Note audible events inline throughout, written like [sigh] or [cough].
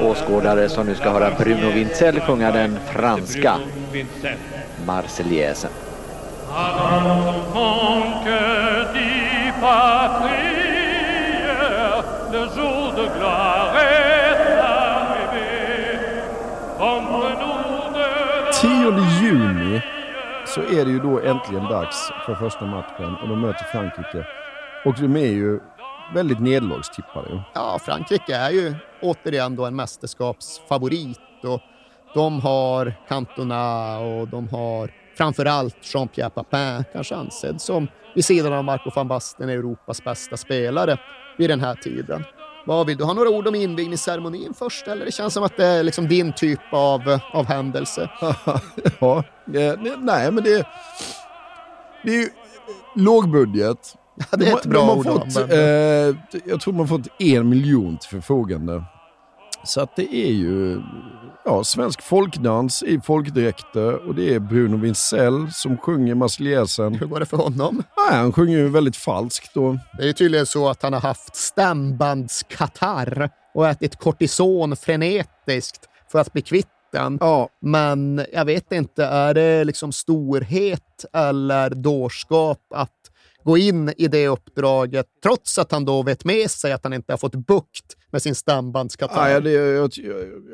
åskådare som nu ska höra Bruno Wintzell sjunga den franska Marseljäsen. Tionde juni så är det ju då äntligen dags för första matchen och de möter Frankrike. Och de är ju väldigt nederlagstippade. Ja, Frankrike är ju återigen då en mästerskapsfavorit och de har Cantona och de har framförallt Jean-Pierre Papin, kanske ansedd som vid sidan av Marco van Basten Europas bästa spelare vid den här tiden. Vad vill du ha några ord om invigningsceremonin först eller? Det känns som att det är liksom din typ av, av händelse. [laughs] ja, nej men det, det är ju lågbudget. Ja, det är ett bra ord. fått, eh, jag tror har fått en miljon till förfogande. Så att det är ju ja, svensk folkdans i folkdräkter och det är Bruno Wintzell som sjunger Marseljäsen. Hur går det för honom? Ja, han sjunger ju väldigt falskt. Då. Det är ju tydligen så att han har haft stämbandskatarr och ätit kortison frenetiskt för att bli kvitt den. Ja. Men jag vet inte, är det liksom storhet eller dårskap att gå in i det uppdraget, trots att han då vet med sig att han inte har fått bukt med sin. Ja, det, jag, jag,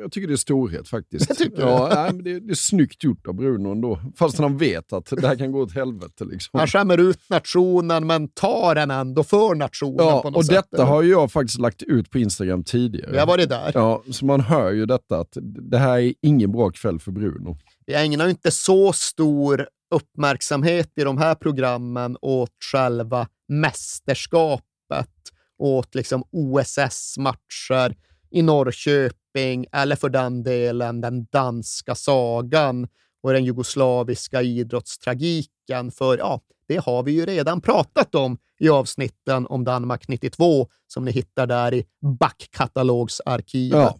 jag, tycker det är storhet faktiskt. Jag ja, nej, men det, det, är snyggt gjort av Bruno ändå. Fast han vet att det här kan gå åt helvete. Liksom. Han skämmer ut nationen, men tar den ändå för nationen ja, på något och sätt. detta har jag faktiskt lagt ut på Instagram tidigare. Jag har varit där. Ja, så man hör ju detta att det här är ingen bra kväll för Bruno. Vi ägnar inte så stor uppmärksamhet i de här programmen åt själva mästerskapet, åt liksom OSS-matcher i Norrköping eller för den delen den danska sagan och den jugoslaviska idrottstragiken. För ja, det har vi ju redan pratat om i avsnitten om Danmark 92 som ni hittar där i backkatalogsarkivet. Ja.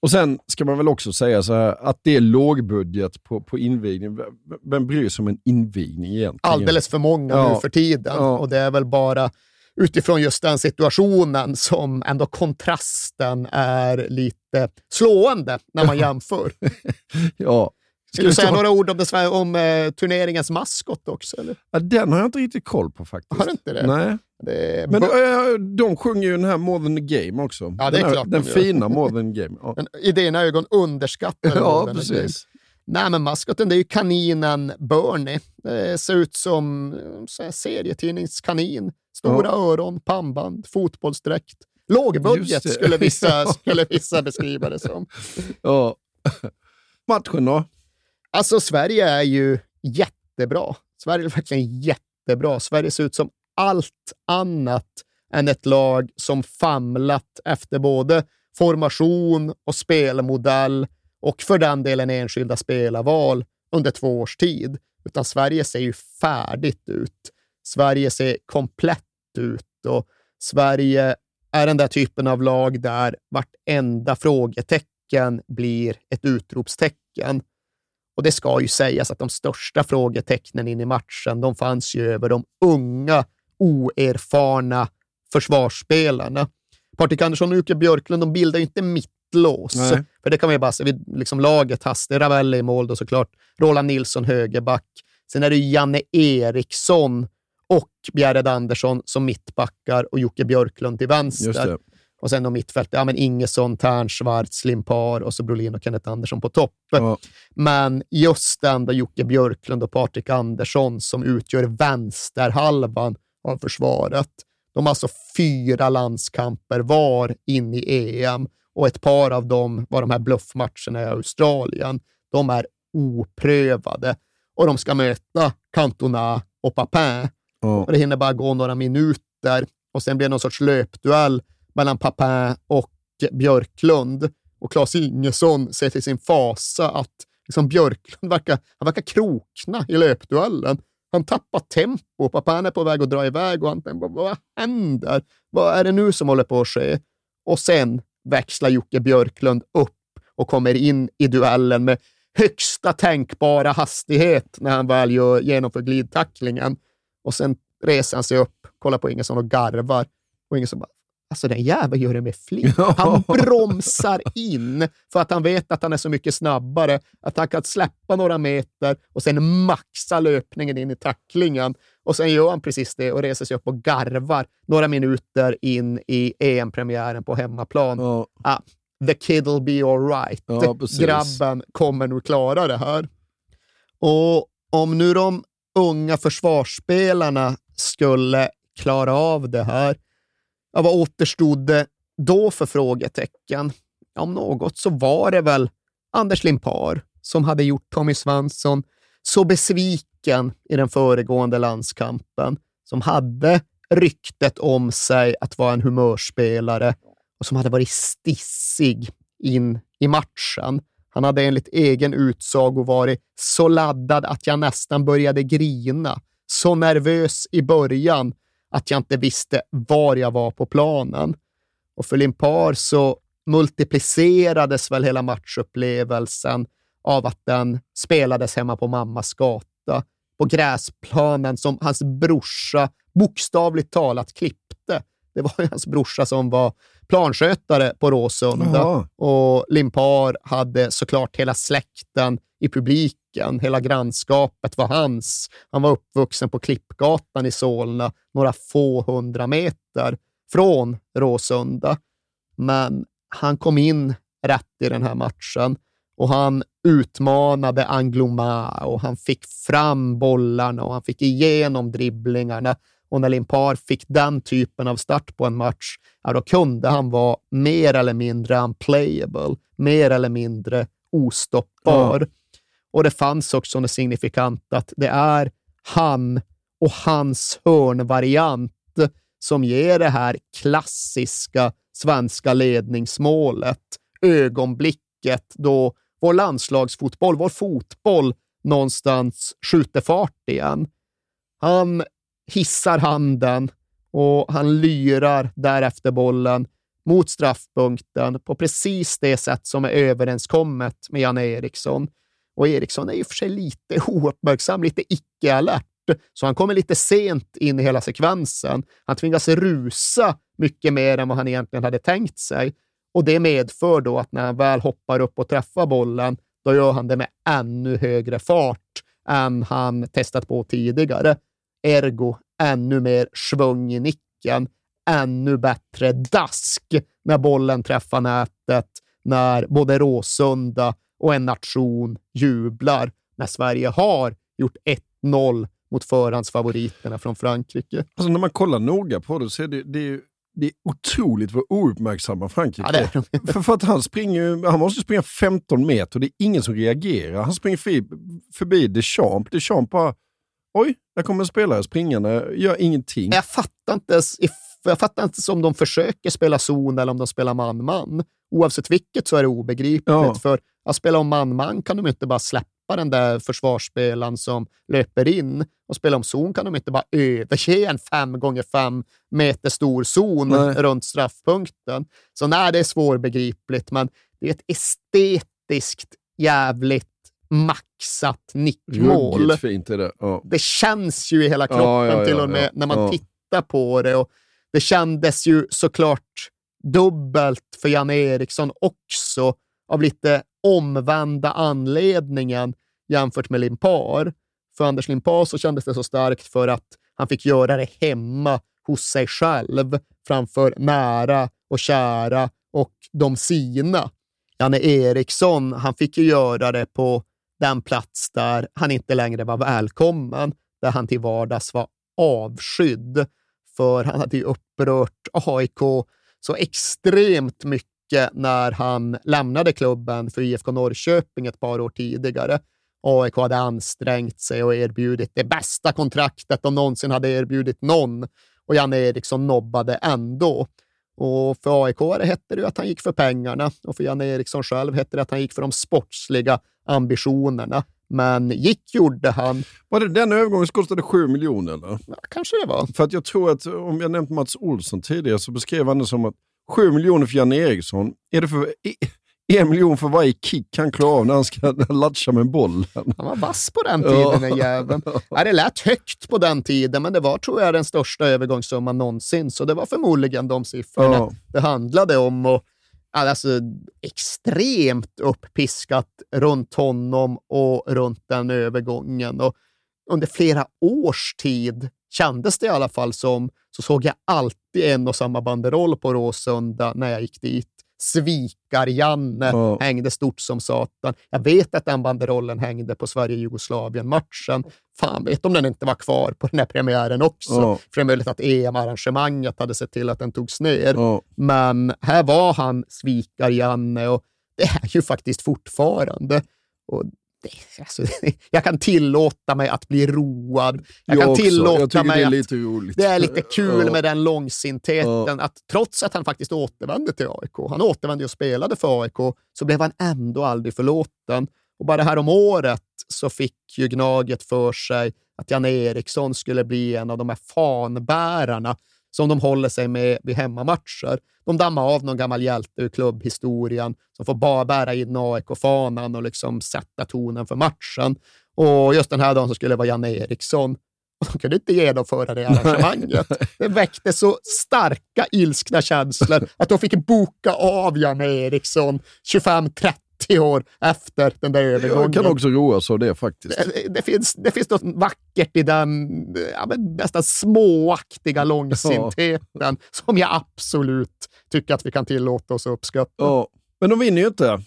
Och sen ska man väl också säga så här att det är lågbudget på, på invigning. Vem bryr sig om en invigning egentligen? Alldeles för många ja. nu för tiden ja. och det är väl bara utifrån just den situationen som ändå kontrasten är lite slående när man jämför. [laughs] ja, Ska du säga några ord om, det, om eh, turneringens maskot också? Eller? Ja, den har jag inte riktigt koll på faktiskt. Har du inte det? Nej. Det Men äh, de sjunger ju den här More than game också. Ja, det är den, här, klart den fina More than game. Ja. Den, I dina ögon underskattade Ja, precis. Nej, men maskoten det är ju kaninen Bernie. Det ser ut som så serietidningskanin. Stora ja. öron, pannband, fotbollsdräkt. Lågbudget skulle vissa, [laughs] skulle vissa beskriva det som. Ja. [laughs] Matchen då? Alltså, Sverige är ju jättebra. Sverige är verkligen jättebra. Sverige ser ut som allt annat än ett lag som famlat efter både formation och spelmodell och för den delen enskilda spelarval under två års tid. Utan Sverige ser ju färdigt ut. Sverige ser komplett ut och Sverige är den där typen av lag där vartenda frågetecken blir ett utropstecken. Och det ska ju sägas att de största frågetecknen in i matchen, de fanns ju över de unga, oerfarna försvarsspelarna. Patrik Andersson och Jocke Björklund, de bildar ju inte mittlås. Nej. För det kan man ju bara säga, liksom laget Hasse Ravelli i mål då såklart, Roland Nilsson högerback. Sen är det Janne Eriksson och Bjärred Andersson som mittbackar och Jocke Björklund till vänster. Och sen då mittfält, ja men Ingesson, Tern, Schwarz, Limpar och så Brolin och Kenneth Andersson på topp. Ja. Men just den då Jocke Björklund och Patrik Andersson som utgör vänsterhalvan av försvaret. De har alltså fyra landskamper var in i EM och ett par av dem var de här bluffmatcherna i Australien. De är oprövade och de ska möta Cantona och Papin. Ja. Och det hinner bara gå några minuter och sen blir det någon sorts löpduell mellan Papin och Björklund. Och Claes Ingesson ser till sin fasa att liksom Björklund verkar, han verkar krokna i löpduellen. Han tappar tempo. Papin är på väg att dra iväg och han tänker, vad händer? Vad är det nu som håller på att ske? Och sen växlar Jocke Björklund upp och kommer in i duellen med högsta tänkbara hastighet när han väl gör, genomför glidtacklingen. Och sen reser han sig upp, kollar på Ingesson och garvar. Och Ingesson bara, alltså den jäveln gör det med flit. [laughs] Han bromsar in för att han vet att han är så mycket snabbare att han kan släppa några meter och sen maxa löpningen in i tacklingen. Och sen gör han precis det och reser sig upp och garvar några minuter in i EM-premiären på hemmaplan. Ja. Ah, the kid'll be alright. Ja, precis. Grabben kommer nog klara det här. Och om nu de unga försvarsspelarna skulle klara av det här, ja, vad återstod det då för frågetecken? Ja, om något så var det väl Anders Limpar som hade gjort Tommy Svensson så besviken i den föregående landskampen, som hade ryktet om sig att vara en humörspelare och som hade varit stissig in i matchen. Han hade enligt egen utsago varit så laddad att jag nästan började grina. Så nervös i början att jag inte visste var jag var på planen. Och för Limpar så multiplicerades väl hela matchupplevelsen av att den spelades hemma på mammas gata, på gräsplanen som hans brorsa bokstavligt talat klippte. Det var ju hans brorsa som var planskötare på Råsunda Jaha. och Limpar hade såklart hela släkten i publiken. Hela grannskapet var hans. Han var uppvuxen på Klippgatan i Solna, några få hundra meter från Råsunda. Men han kom in rätt i den här matchen och han utmanade Angloma och han fick fram bollarna och han fick igenom dribblingarna. Och när Limpar fick den typen av start på en match, ja, då kunde han vara mer eller mindre unplayable, mer eller mindre ostoppbar. Och det fanns också något signifikant att det är han och hans hörnvariant som ger det här klassiska svenska ledningsmålet, ögonblicket då vår landslagsfotboll, vår fotboll någonstans skjuter fart igen. Han hissar handen och han lyrar därefter bollen mot straffpunkten på precis det sätt som är överenskommet med Janne Eriksson. Och Eriksson är i och för sig lite [laughs] ouppmärksam, lite icke-alert, så han kommer lite sent in i hela sekvensen. Han tvingas rusa mycket mer än vad han egentligen hade tänkt sig. Och det medför då att när han väl hoppar upp och träffar bollen, då gör han det med ännu högre fart än han testat på tidigare. Ergo ännu mer svung i nicken, ännu bättre dask när bollen träffar nätet, när både Råsunda och en nation jublar när Sverige har gjort 1-0 mot förhandsfavoriterna från Frankrike. Alltså när man kollar noga på det så är det, det, är, det är otroligt vad ouppmärksamma Frankrike Ja, är. För, för att han springer han måste springa 15 meter och det är ingen som reagerar. Han springer förbi, förbi Deschamps. Deschamps bara, oj, där kommer en spelare springande, gör ingenting. Jag fattar inte, ens jag fattar inte om de försöker spela zon eller om de spelar man-man. Oavsett vilket så är det obegripligt. Ja. För att spela om man-man kan de inte bara släppa den där försvarsspelaren som löper in. Och spela om zon kan de inte bara överge en fem gånger fem meter stor zon Nej. runt straffpunkten. Så nej, det är svårbegripligt, men det är ett estetiskt jävligt maxat nickmål Ruggigt fint är det. Ja. det känns ju i hela kroppen Ja, ja, till och med när man tittar på det. Och det kändes ju såklart dubbelt för Janne Eriksson också av lite omvända anledningen jämfört med Limpar. För Anders Limpar så kändes det så starkt för att han fick göra det hemma hos sig själv framför nära och kära och de sina. Janne Eriksson, han fick ju göra det på den plats där han inte längre var välkommen, där han till vardags var avskydd. För han hade ju upprört AIK så extremt mycket när han lämnade klubben för IFK Norrköping ett par år tidigare. AIK hade ansträngt sig och erbjudit det bästa kontraktet de någonsin hade erbjudit någon och Janne Eriksson nobbade ändå. Och för AIK hette det att han gick för pengarna och för Janne Eriksson själv hette det att han gick för de sportsliga ambitionerna. Men gick gjorde han. Var det den övergången som kostade 7 miljoner? Eller? Ja, kanske det var. För att jag tror att, om jag nämnt Mats Olsson tidigare, så beskrev han det som att 7 miljoner för Janne Eriksson, är det för en miljon för varje kick han klarar av när han ska [laughs] latcha med bollen. Han var vass på den tiden, den jäveln. Ja, det lät högt på den tiden, men det var, tror jag, den största övergångssumman någonsin. Så det var förmodligen de siffrorna ja. det handlade om. Och, alltså, extremt uppiskat runt honom och runt den övergången. Och under flera års tid kändes det i alla fall som, så såg jag alltid en och samma banderoll på Råsunda när jag gick dit. Svikar-Janne oh. hängde stort som satan. Jag vet att den banderollen hängde på Sverige-Jugoslavien-matchen. Fan vet om den inte var kvar på den här premiären också. Oh. För det är möjligt att EM-arrangemanget hade sett till att den togs ner. Oh. Men här var han Svikar-Janne och det är ju faktiskt fortfarande. Och det, alltså, [laughs] jag kan tillåta mig att bli road. Jag, jag kan också. tillåta jag mig det är att lite roligt. det är lite kul ja. med den långsintheten. Ja. Att trots att han faktiskt återvände till AIK, han återvände och spelade för AIK, så blev han ändå aldrig förlåten. Och bara här om året så fick ju Gnaget för sig att Jan Eriksson skulle bli en av de här fanbärarna som de håller sig med vid hemmamatcher. De dammar av någon gammal hjälte ur klubbhistorien som får bara bära in AIK-fanan och liksom sätta tonen för matchen. Och just den här dagen så skulle det vara Janne Eriksson. Och de kunde inte genomföra det arrangemanget. Det väckte så starka ilskna känslor att de fick boka av Janne Eriksson 25-30 30 år efter den där övergången. Jag kan också roas av det faktiskt. Det, det, finns, det finns något vackert i den ja, nästan småaktiga långsintheten ja. som jag absolut tycker att vi kan tillåta oss att uppskatta. Ja. Men de vinner ju inte.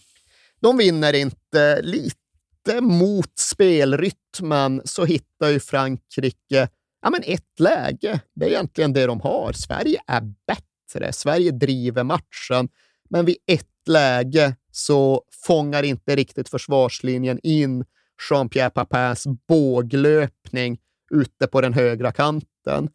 De vinner inte. Lite mot spelrytmen så hittar ju Frankrike ja, men ett läge. Det är egentligen det de har. Sverige är bättre. Sverige driver matchen. Men vid ett läge så fångar inte riktigt försvarslinjen in Jean-Pierre Papins båglöpning ute på den högra kanten.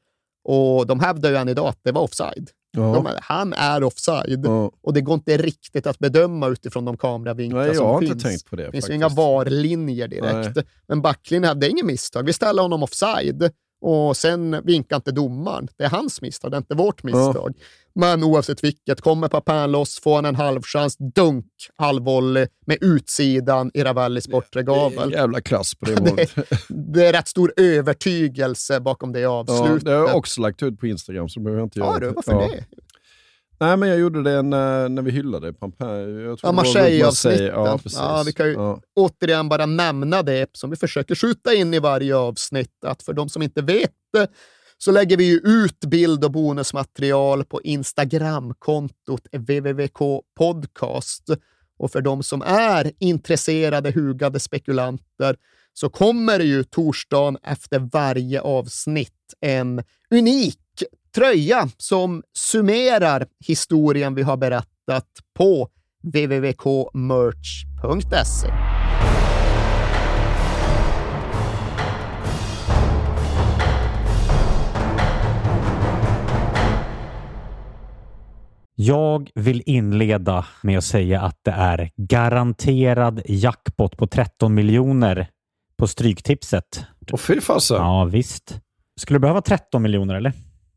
Och de hävdar ju än idag att det var offside. Ja. De, han är offside ja. och det går inte riktigt att bedöma utifrån de kameravinklar Nej, som finns. det finns faktiskt. ju inga VAR-linjer direkt. Nej. Men backlinjen hade inget misstag. Vi ställer honom offside och sen vinkar inte domaren. Det är hans misstag, det är inte vårt misstag. Ja. Men oavsett vilket, kommer Papin loss får han en halvchans, dunk, halvvolley med utsidan i Ravellis bortre gavel. Det är jävla klass på det [laughs] målet. det, det är rätt stor övertygelse bakom det avslutet. Ja, det har jag också lagt ut på Instagram, så behöver jag inte göra ja, det. Varför ja. det? Nej, men jag gjorde det när, när vi hyllade Pampin. Ja, Marseille-avsnitten. Ja, ja, vi kan ju ja. återigen bara nämna det som vi försöker skjuta in i varje avsnitt. Att för de som inte vet så lägger vi ju ut bild och bonusmaterial på Instagramkontot www.podcast. podcast. Och för de som är intresserade hugade spekulanter så kommer det ju torsdagen efter varje avsnitt en unik tröja som summerar historien vi har berättat på www.merch.se. Jag vill inleda med att säga att det är garanterad jackpot på 13 miljoner på Stryktipset. Och fy fasen. Ja, visst. Skulle du behöva 13 miljoner eller?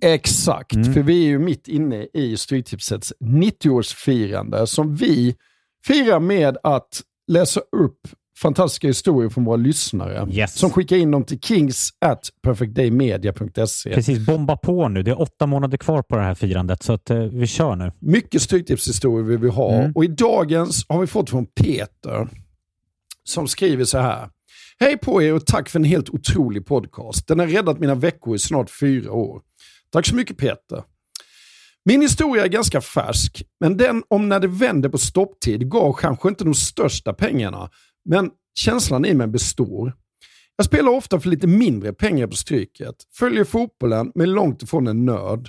Exakt, Mm. för vi är ju mitt inne i Stryktipsets 90-årsfirande som vi firar med att läsa upp fantastiska historier från våra lyssnare. Yes. Som skickar in dem till kings at perfectdaymedia.se. Precis, bomba på nu. Det är åtta månader kvar på det här firandet, så att, eh, vi kör nu. Mycket Stryktipshistorier vill vi ha. Mm. Och i dagens har vi fått från Peter som skriver så här. Hej på er och tack för en helt otrolig podcast. Den har räddat mina veckor i snart fyra år. Tack så mycket Peter. Min historia är ganska färsk, men den om när det vände på stopptid gav kanske inte de största pengarna. Men känslan i mig består. Jag spelar ofta för lite mindre pengar på Stryket, följer fotbollen men långt ifrån en nörd.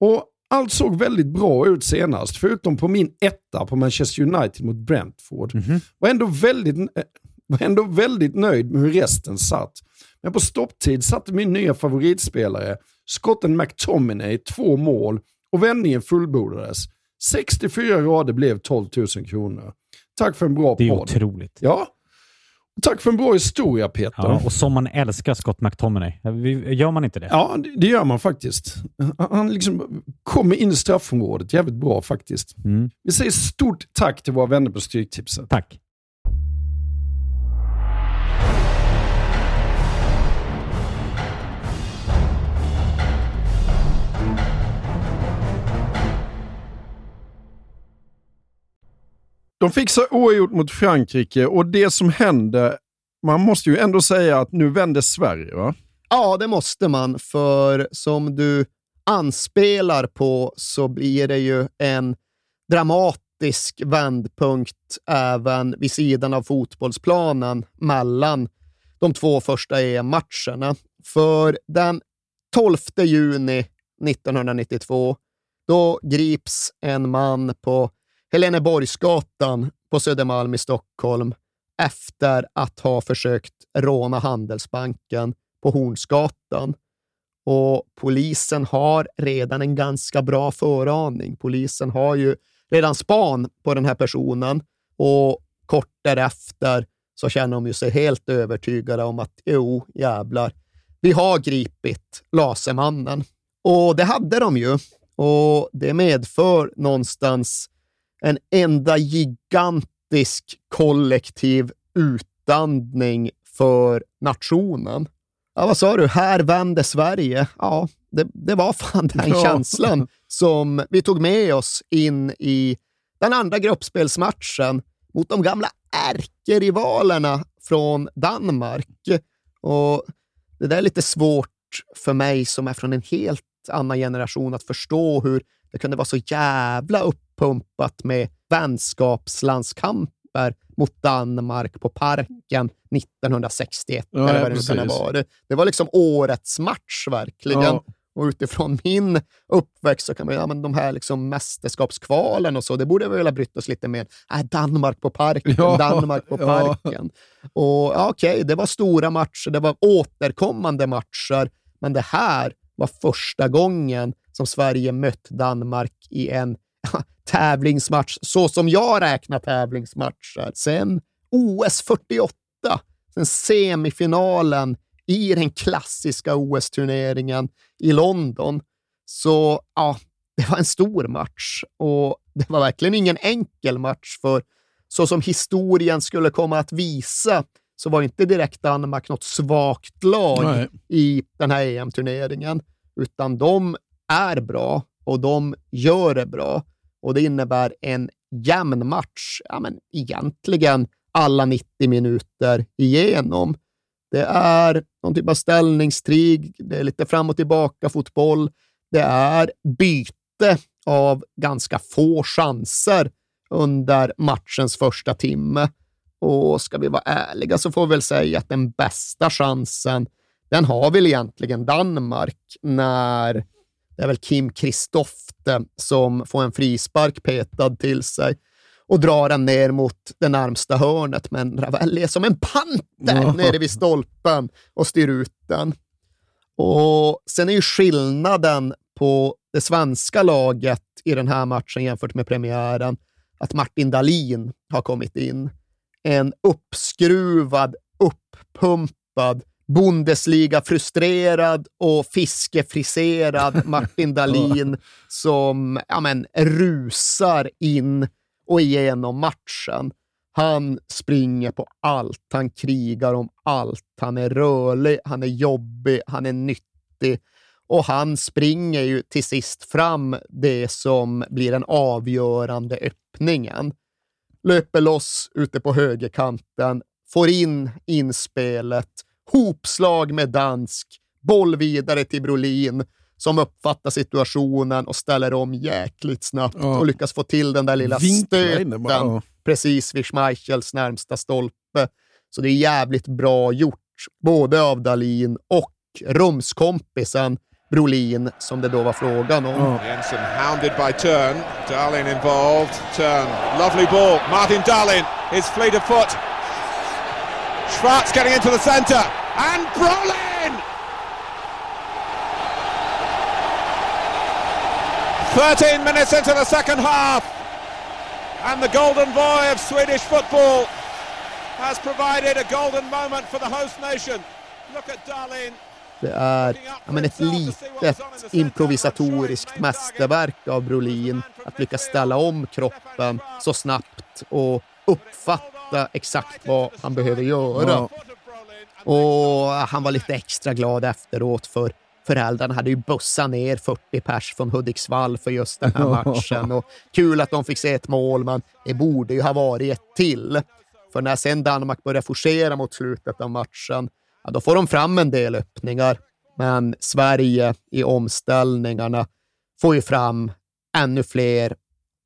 Och allt såg väldigt bra ut senast, förutom på min etta på Manchester United mot Brentford. Var, ändå väldigt, eh, var ändå väldigt nöjd med hur resten satt. Men på stopptid satte min nya favoritspelare, skotten McTominay, två mål och vändningen fullbordades. 64 rader blev 12 000 kronor. Tack för en bra Det är podd. otroligt. Ja. Tack för en bra historia Peter. Ja, och som man älskar Scott McTominay. Gör man inte det? Ja, det- gör man faktiskt. Han- Han liksom kommer in i straffområdet jävligt bra faktiskt. Mm. Vi säger stort tack till våra vänner på Stryktipset. Tack. De fixar oavgjort mot Frankrike och det som hände, man måste ju ändå säga att nu vänder Sverige va? Ja, det måste man, för som du anspelar på så blir det ju en dramatisk vändpunkt även vid sidan av fotbollsplanen mellan de två första EM-matcherna. För den 12 juni 1992, då grips en man på Heleneborgsgatan på Södermalm i Stockholm efter att ha försökt råna Handelsbanken på Hornsgatan. Och polisen har redan en ganska bra föraning. Polisen har ju redan span på den här personen och kort därefter så känner de ju sig helt övertygade om att jo, jävlar, vi har gripit Lasermannen. Och det hade de ju. Och det medför någonstans en enda gigantisk kollektiv utandning för nationen. Ja, vad sa du? Här vände Sverige. Ja, det, det var fan den [laughs] Ja. känslan som vi tog med oss in i den andra gruppspelsmatchen mot de gamla ärkerivalerna från Danmark. Och det där är lite svårt för mig som är från en helt annan generation att förstå hur det kunde vara så jävla uppumpat med vänskapslandskamper mot Danmark på Parken 1961. Ja, eller ja, vad det. Det var liksom årets match verkligen. Ja. Och utifrån [laughs] min uppväxt så kan man ja, men de här liksom mästerskapskvalen och så, det borde vi väl ha brytt oss lite med. Äh, Danmark på Parken, Ja, Danmark på ja. Parken. Och ja, Okej, det var stora matcher, det var återkommande matcher, men det här var första gången som Sverige mött Danmark i en [laughs] tävlingsmatch, så som jag räknar tävlingsmatcher. Sen OS 48, sen semifinalen i den klassiska OS-turneringen i London. Så ja, det var en stor match och det var verkligen ingen enkel match för så som historien skulle komma att visa så var inte direkt Danmark något svagt lag Nej. i den här EM-turneringen, utan de är bra och de gör det bra. Och det innebär en jämn match, ja, men egentligen alla 90 minuter igenom. Det är någon typ av ställningstrig, det är lite fram och tillbaka fotboll, det är byte av ganska få chanser under matchens första timme. Och ska vi vara ärliga så får vi väl säga att den bästa chansen, den har väl egentligen Danmark när det är väl Kim Kristofte som får en frispark petad till sig och drar den ner mot det närmsta hörnet, men Ravelli är som en panter Ja. nere vid stolpen och styr ut den. Och sen är ju skillnaden på det svenska laget i den här matchen jämfört med premiären att Martin Dahlin har kommit in. En uppskruvad, uppumpad Bundesliga-frustrerad och fiskefriserad [laughs] Martin Dahlin som ja, men, rusar in och igenom matchen. Han springer på allt, han krigar om allt. Han är rörlig, han är jobbig, han är nyttig och han springer ju till sist fram det som blir den avgörande öppningen. Löper loss ute på högerkanten, får in inspelet, hopslag med dansk, boll vidare till Brolin som uppfattar situationen och ställer om jäkligt snabbt ja. och lyckas få till den där lilla stöten ja. precis vid Schmeichels närmsta stolpe. Så det är jävligt bra gjort, både av Dalin och rumskompisen Brolin, som det då var frågan om. Oh. Jensen hounded by Turn. Darlin involved. Turn. Lovely ball. Martin Darlin. His fleet of foot. Schwartz getting into the centre. And Brolin! 13 minutes into the second half. And the golden boy of Swedish football has provided a golden moment for the host nation. Look at Darlin. Det är ja, men ett litet improvisatoriskt mästerverk av Brolin att lyckas ställa om kroppen så snabbt och uppfatta exakt vad han behöver göra. Ja. Och han var lite extra glad efteråt för föräldrarna hade ju bussat ner 40 pers från Hudiksvall för just den här matchen. Och kul att de fick se ett mål, men det borde ju ha varit ett till. För när sen Danmark började forcera mot slutet av matchen, ja, då får de fram en del öppningar. Men Sverige i omställningarna får ju fram ännu fler,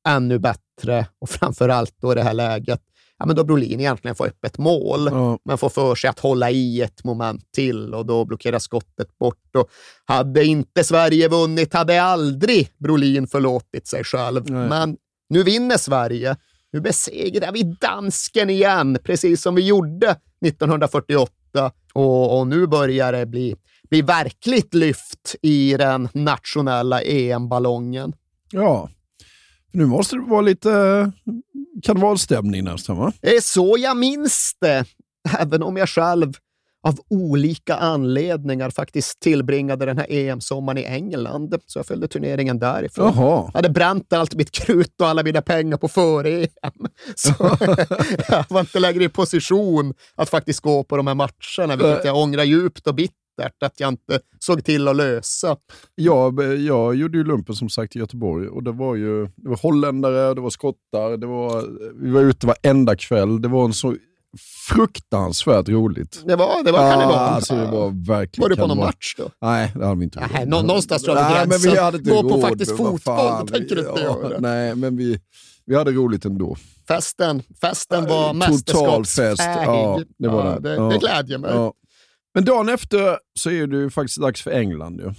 ännu bättre och framför allt då det här läget ja, men då Brolin egentligen får öppet mål, ja. men får för sig att hålla i ett moment till och då blockeras skottet bort. Och hade inte Sverige vunnit hade aldrig Brolin förlåtit sig själv. Nej. Men nu vinner Sverige. Nu besegrar vi dansken igen, precis som vi gjorde 1948. Och, och nu börjar det bli, bli verkligt lyft i den nationella EM-ballongen. Ja, nu måste det vara lite karnevalstämning nästan va? Det är så jag minns det, även om jag själv av olika anledningar faktiskt tillbringade den här EM-sommaren i England. Så jag följde turneringen därifrån. Jaha. Jag hade bränt allt mitt krut och alla mina pengar på före-EM. [laughs] Så [laughs] jag var inte längre i position att faktiskt gå på de här matcherna, vilket jag ångrar djupt och bittert att jag inte såg till att lösa. Jag, jag gjorde ju lumpen som sagt i Göteborg och det var ju det var holländare, det var skottar, det var, vi var ute varenda kväll. Det var en så fruktansvärt roligt. Det var, det var ah, karneval. Alltså, det var, verkligen var du på någon match då? Nej, det hade vi inte. Nej, nå någonstans drar vi gränsen. Vi hade Gå på faktiskt fotboll, det tänker du inte ja, göra. Nej, men vi, vi hade roligt ändå. Festen, festen var mästerskapsfärg. Ja, det var ja, det. Det, det glädjer mig. Ja. Men dagen efter så är det ju faktiskt dags för England. Ju.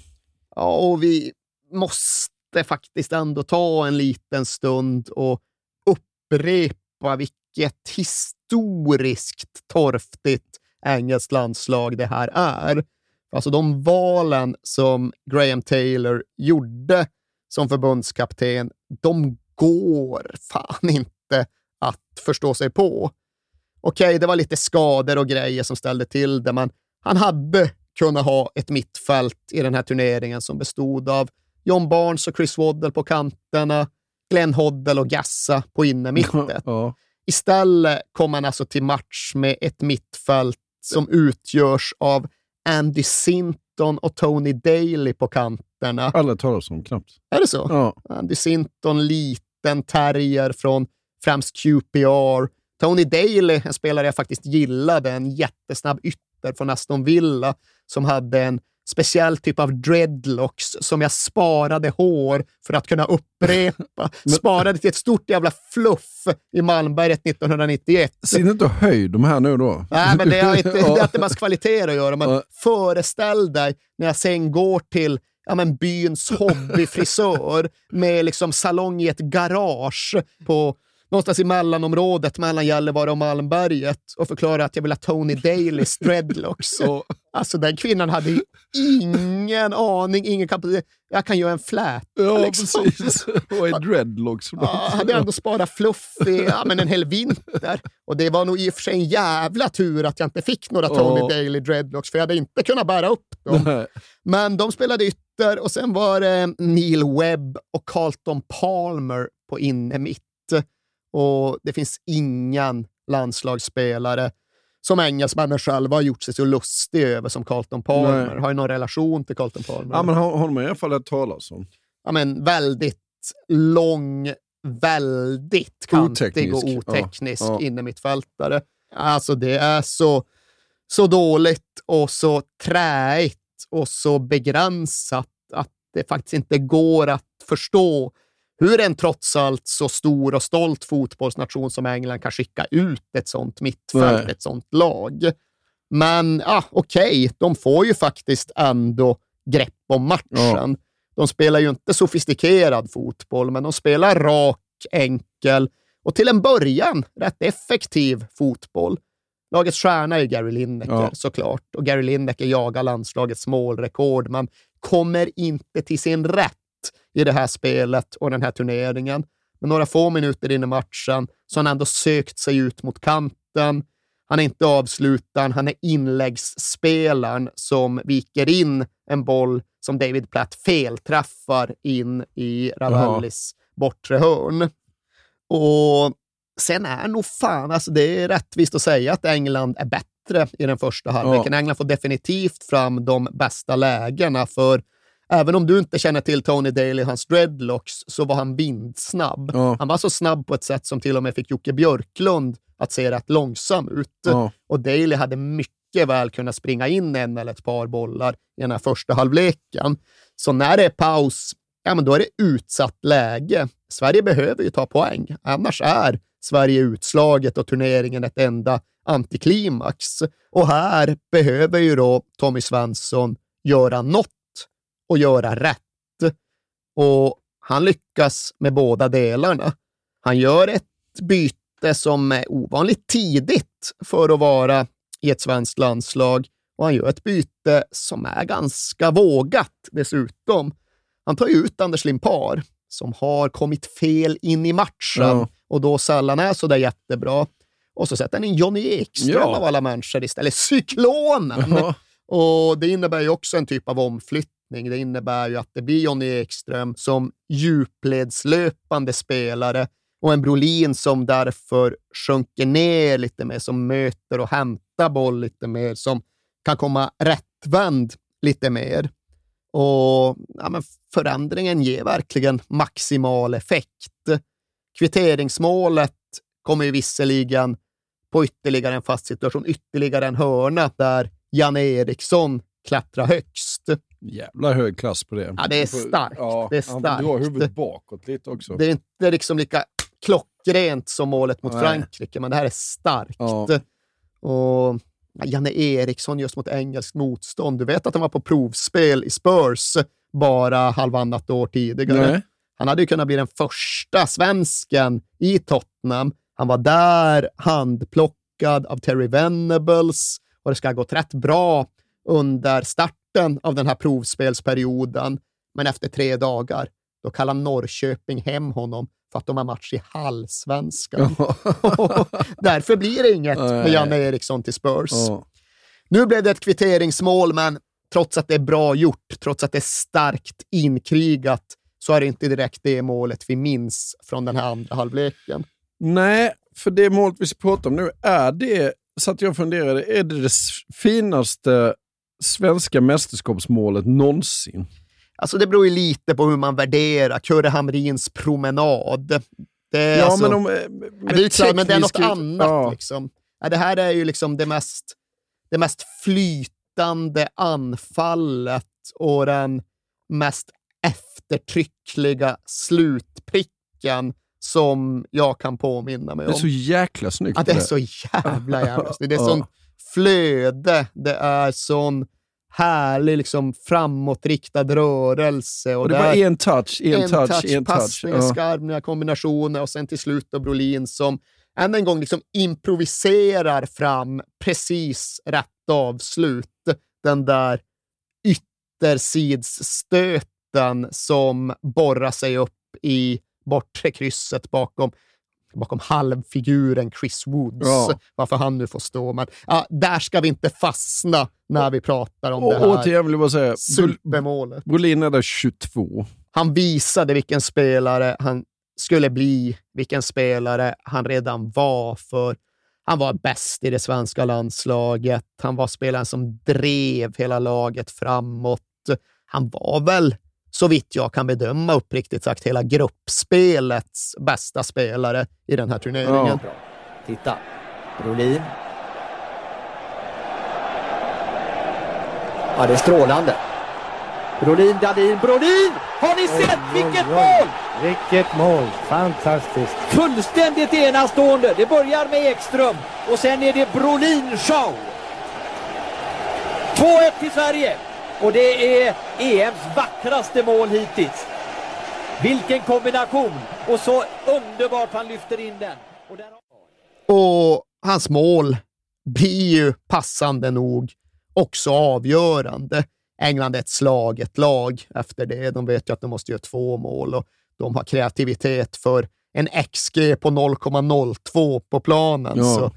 Ja, och vi måste faktiskt ändå ta en liten stund och upprepa vilket historiskt torftigt engelskt landslag det här är. Alltså de valen som Graham Taylor gjorde som förbundskapten, de går fan inte att förstå sig på. Okej, okay, det var lite skador och grejer som ställde till det, men han hade kunnat ha ett mittfält i den här turneringen som bestod av John Barnes och Chris Waddle på kanterna, Glenn Hoddle och Gassa på innermittet. [laughs] Ja. Istället kom han alltså till match med ett mittfält som utgörs av Andy Sinton och Tony Daly på kanterna. Alla talas om knappt. Är det så? Ja. Andy Sinton, liten terrier från främst QPR. Tony Daly, en spelare jag faktiskt gillade, en jättesnabb ytter ytter från Aston Villa som hade en speciell typ av dreadlocks som jag sparade hår för att kunna upprepa. [laughs] sparade till ett stort jävla fluff i Malmberget 1991. Ser inte höjd de här nu då? Nej, men det har inte, [laughs] det har inte med kvalitet att göra. Men ja. föreställ dig när jag sen går till ja, men byns [laughs] hobbyfrisör med liksom salong i ett garage på någonstans i mellanområdet mellan Gällivare och Malmberget och förklarade att jag vill ha Tony Dailys dreadlocks. [laughs] Och, alltså den kvinnan hade ju ingen aning, ingen kapacitet. Jag kan göra en flät. Ja, liksom. precis. Vad är dreadlocks Ja, hade ändå sparat fluff i ja, men en hel vinter. Och det var nog i och för sig en jävla tur att jag inte fick några Tony Ja. Daily dreadlocks, för jag hade inte kunnat bära upp dem. Nej. Men de spelade ytter och sen var det Neil Webb och Carlton Palmer på innermitt. Och det finns ingen landslagsspelare som engelsmännen själva har gjort sig så lustig över som Carlton Palmer. Nej. Har ju någon relation till Carlton Palmer? Ja, men har, har i alla fall hört talas om. ja, men väldigt lång, väldigt kantig och Oteknisk. oteknisk Ja, ja. innermittfältare. Alltså det är så, så dåligt och så träigt och så begränsat att det faktiskt inte går att förstå hur en trots allt så stor och stolt fotbollsnation som England kan skicka ut ett sånt mittfält, Nej. ett sånt lag. Men ja, okej, de får ju faktiskt ändå grepp om matchen. De spelar ju inte sofistikerad fotboll, men de spelar rak, enkel och till en början rätt effektiv fotboll. Lagets stjärna är Gary Lineker Ja. såklart och Gary Lineker jagar landslagets målrekord, men kommer inte till sin rätt i det här spelet och den här turneringen. Men några få minuter in i matchen så har han ändå sökt sig ut mot kanten. Han är inte avslutaren, han är inläggsspelaren som viker in en boll som David Platt felträffar in i Ravellis bortre hörn. Och sen är nog fan, alltså det är rättvist att säga att England är bättre i den första halvleken. England får definitivt fram de bästa lägena, för även om du inte känner till Tony Daly, hans dreadlocks, så var han vindsnabb. Ja. Han var så snabb på ett sätt som till och med fick Jocke Björklund att se rätt långsam ut. Ja. Och Daly hade mycket väl kunnat springa in en eller ett par bollar i den här första halvleken. Så när det är paus, ja men då är det utsatt läge. Sverige behöver ju ta poäng, annars är Sverige utslaget och turneringen ett enda antiklimax. Och här behöver ju då Tommy Svensson göra något och göra rätt. Och han lyckas med båda delarna. Han gör ett byte som är ovanligt tidigt för att vara i ett svenskt landslag och han gör ett byte som är ganska vågat dessutom. Han tar ut Anders Limpar som har kommit fel in i matchen Ja. och då sällan är så där jättebra. Och så sätter han in Johnny Ekström Ja. av alla människor istället. Cyklonen! Ja. Och Det innebär ju också en typ av omflyttning. Det innebär ju att det blir Johnny Ekström som djupledslöpande spelare och en Brolin som därför sjunker ner lite mer, som möter och hämtar boll lite mer, som kan komma rättvänd lite mer. Och ja, men Förändringen ger verkligen maximal effekt. Kvitteringsmålet kommer ju visserligen på ytterligare en fast situation, ytterligare en hörna där Janne Eriksson klättrar högst. Jävla hög klass på det. Ja, det är starkt. Ja, Det är Han starkt. drar huvudet bakåt lite också. Det är inte liksom lika klockrent som målet mot Nej. Frankrike, men det här är starkt. Ja. Och ja, Janne Eriksson just mot engelskt motstånd. Du vet att han var på provspel i Spurs bara halvannat år tidigare. Nej. Han hade ju kunnat bli den första svensken i Tottenham. Han var där handplockad av Terry Venables och det ska ha gått rätt bra under starten av den här provspelsperioden. Men efter tre dagar, då kallar Norrköping hem honom för att de har match i halvsvenskan. [laughs] Därför blir det inget med. Janne Eriksson till Spurs. Nu blev det ett kvitteringsmål, men trots att det är bra gjort, trots att det är starkt inkrigat, så är det inte direkt det målet vi minns från den här andra halvleken. Nej, för det målet vi ska prata om nu, är det, så att jag funderade, är det det finaste svenska mästerskapsmålet någonsin? Alltså det beror ju lite på hur man värderar Kurre Hamrins promenad. Det är, Ja, alltså, men om... eh, ja, med det är klart, men det är något annat. Ja. Liksom. Ja, det här är ju liksom det mest, det mest flytande anfallet och den mest eftertryckliga slutpricken som jag kan påminna mig Det om. är så jäkla snyggt. Ja, det är så jävla jävla snyggt. Det är [laughs] Ja. Flöde, det är sån härlig liksom framåtriktad rörelse. Och, Och det var en touch, en, en touch, touch, en touch. passningar, Ja. skarvningar, kombinationer och sen till slut då Brolin som än en gång liksom improviserar fram precis rätt avslut. Den där yttersidsstöten som borrar sig upp i bortre krysset bakom bakom halvfiguren Chris Woods, Ja. varför han nu får stå. Men ja, där ska vi inte fastna när vi pratar om det Och här återigen vill jag bara säga, supermålet. Brolin är där 22. Han visade vilken spelare han skulle bli, vilken spelare han redan var. för Han var bäst i det svenska landslaget. Han var spelaren som drev hela laget framåt. Han var väl, så vitt jag kan bedöma uppriktigt sagt, hela gruppspelets bästa spelare i den här turneringen. Bra. Titta. Brolin. Ja, det är strålande. Brolin, Dahlin, Brolin! Har ni sett vilket mål? Vilket mål! Fantastiskt! Fullständigt enastående. Det börjar med Ekström och sen är det Brolin show. 2-1 till Sverige och det är EMs vackraste mål hittills. Vilken kombination och så underbart han lyfter in den. Och där... Och hans mål blir ju passande nog också avgörande. England är ett slaget lag efter det. De vet ju att de måste göra två mål och de har kreativitet för en XG på 0,02 på planen. Ja. Så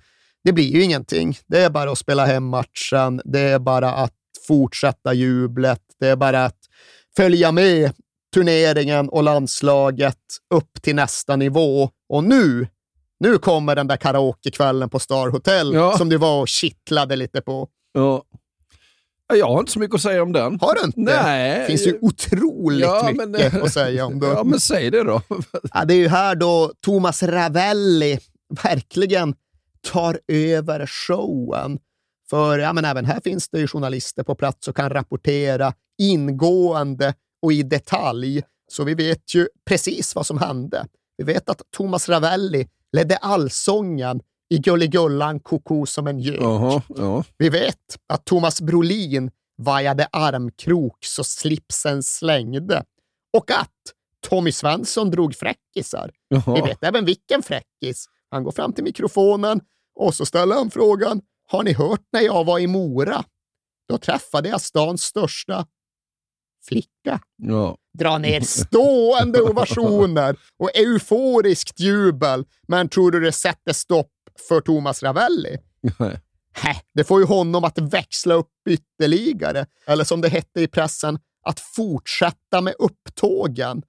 det blir ju ingenting. Det är bara att spela hem matchen. Det är bara att fortsätta jublet. Det är bara att följa med turneringen och landslaget upp till nästa nivå. Och nu, nu kommer den där karaokekvällen på Star Hotel Ja. som du var och kittlade lite på. Ja. Ja, Jag har inte så mycket att säga om den. Har du inte? Nej. Det finns ju otroligt Ja, men- mycket att säga om det. [laughs] Ja, men säg det då. [laughs] Ja, det är ju här då Thomas Ravelli verkligen tar över showen. För ja, men även här finns det ju journalister på plats och kan rapportera ingående och i detalj. Så vi vet ju precis vad som hände. Vi vet att Thomas Ravelli ledde allsången i Gulligullan koko som en gök. Jaha, ja. Vi vet att Thomas Brolin vajade armkrok så slipsen slängde och att Tommy Svensson drog fräckisar. Vi Jaha. vet även vilken fräckis. Han går fram till mikrofonen och så ställer han frågan. Har ni hört när jag var i Mora? Då träffade jag stans största flicka. Ja. Dra ner [laughs] stående ovationer och euforiskt jubel. Men tror du det sätter stopp för Thomas Ravelli? Hä, det får ju honom att växla upp ytterligare. Eller som det hette i pressen, att fortsätta med upptågen.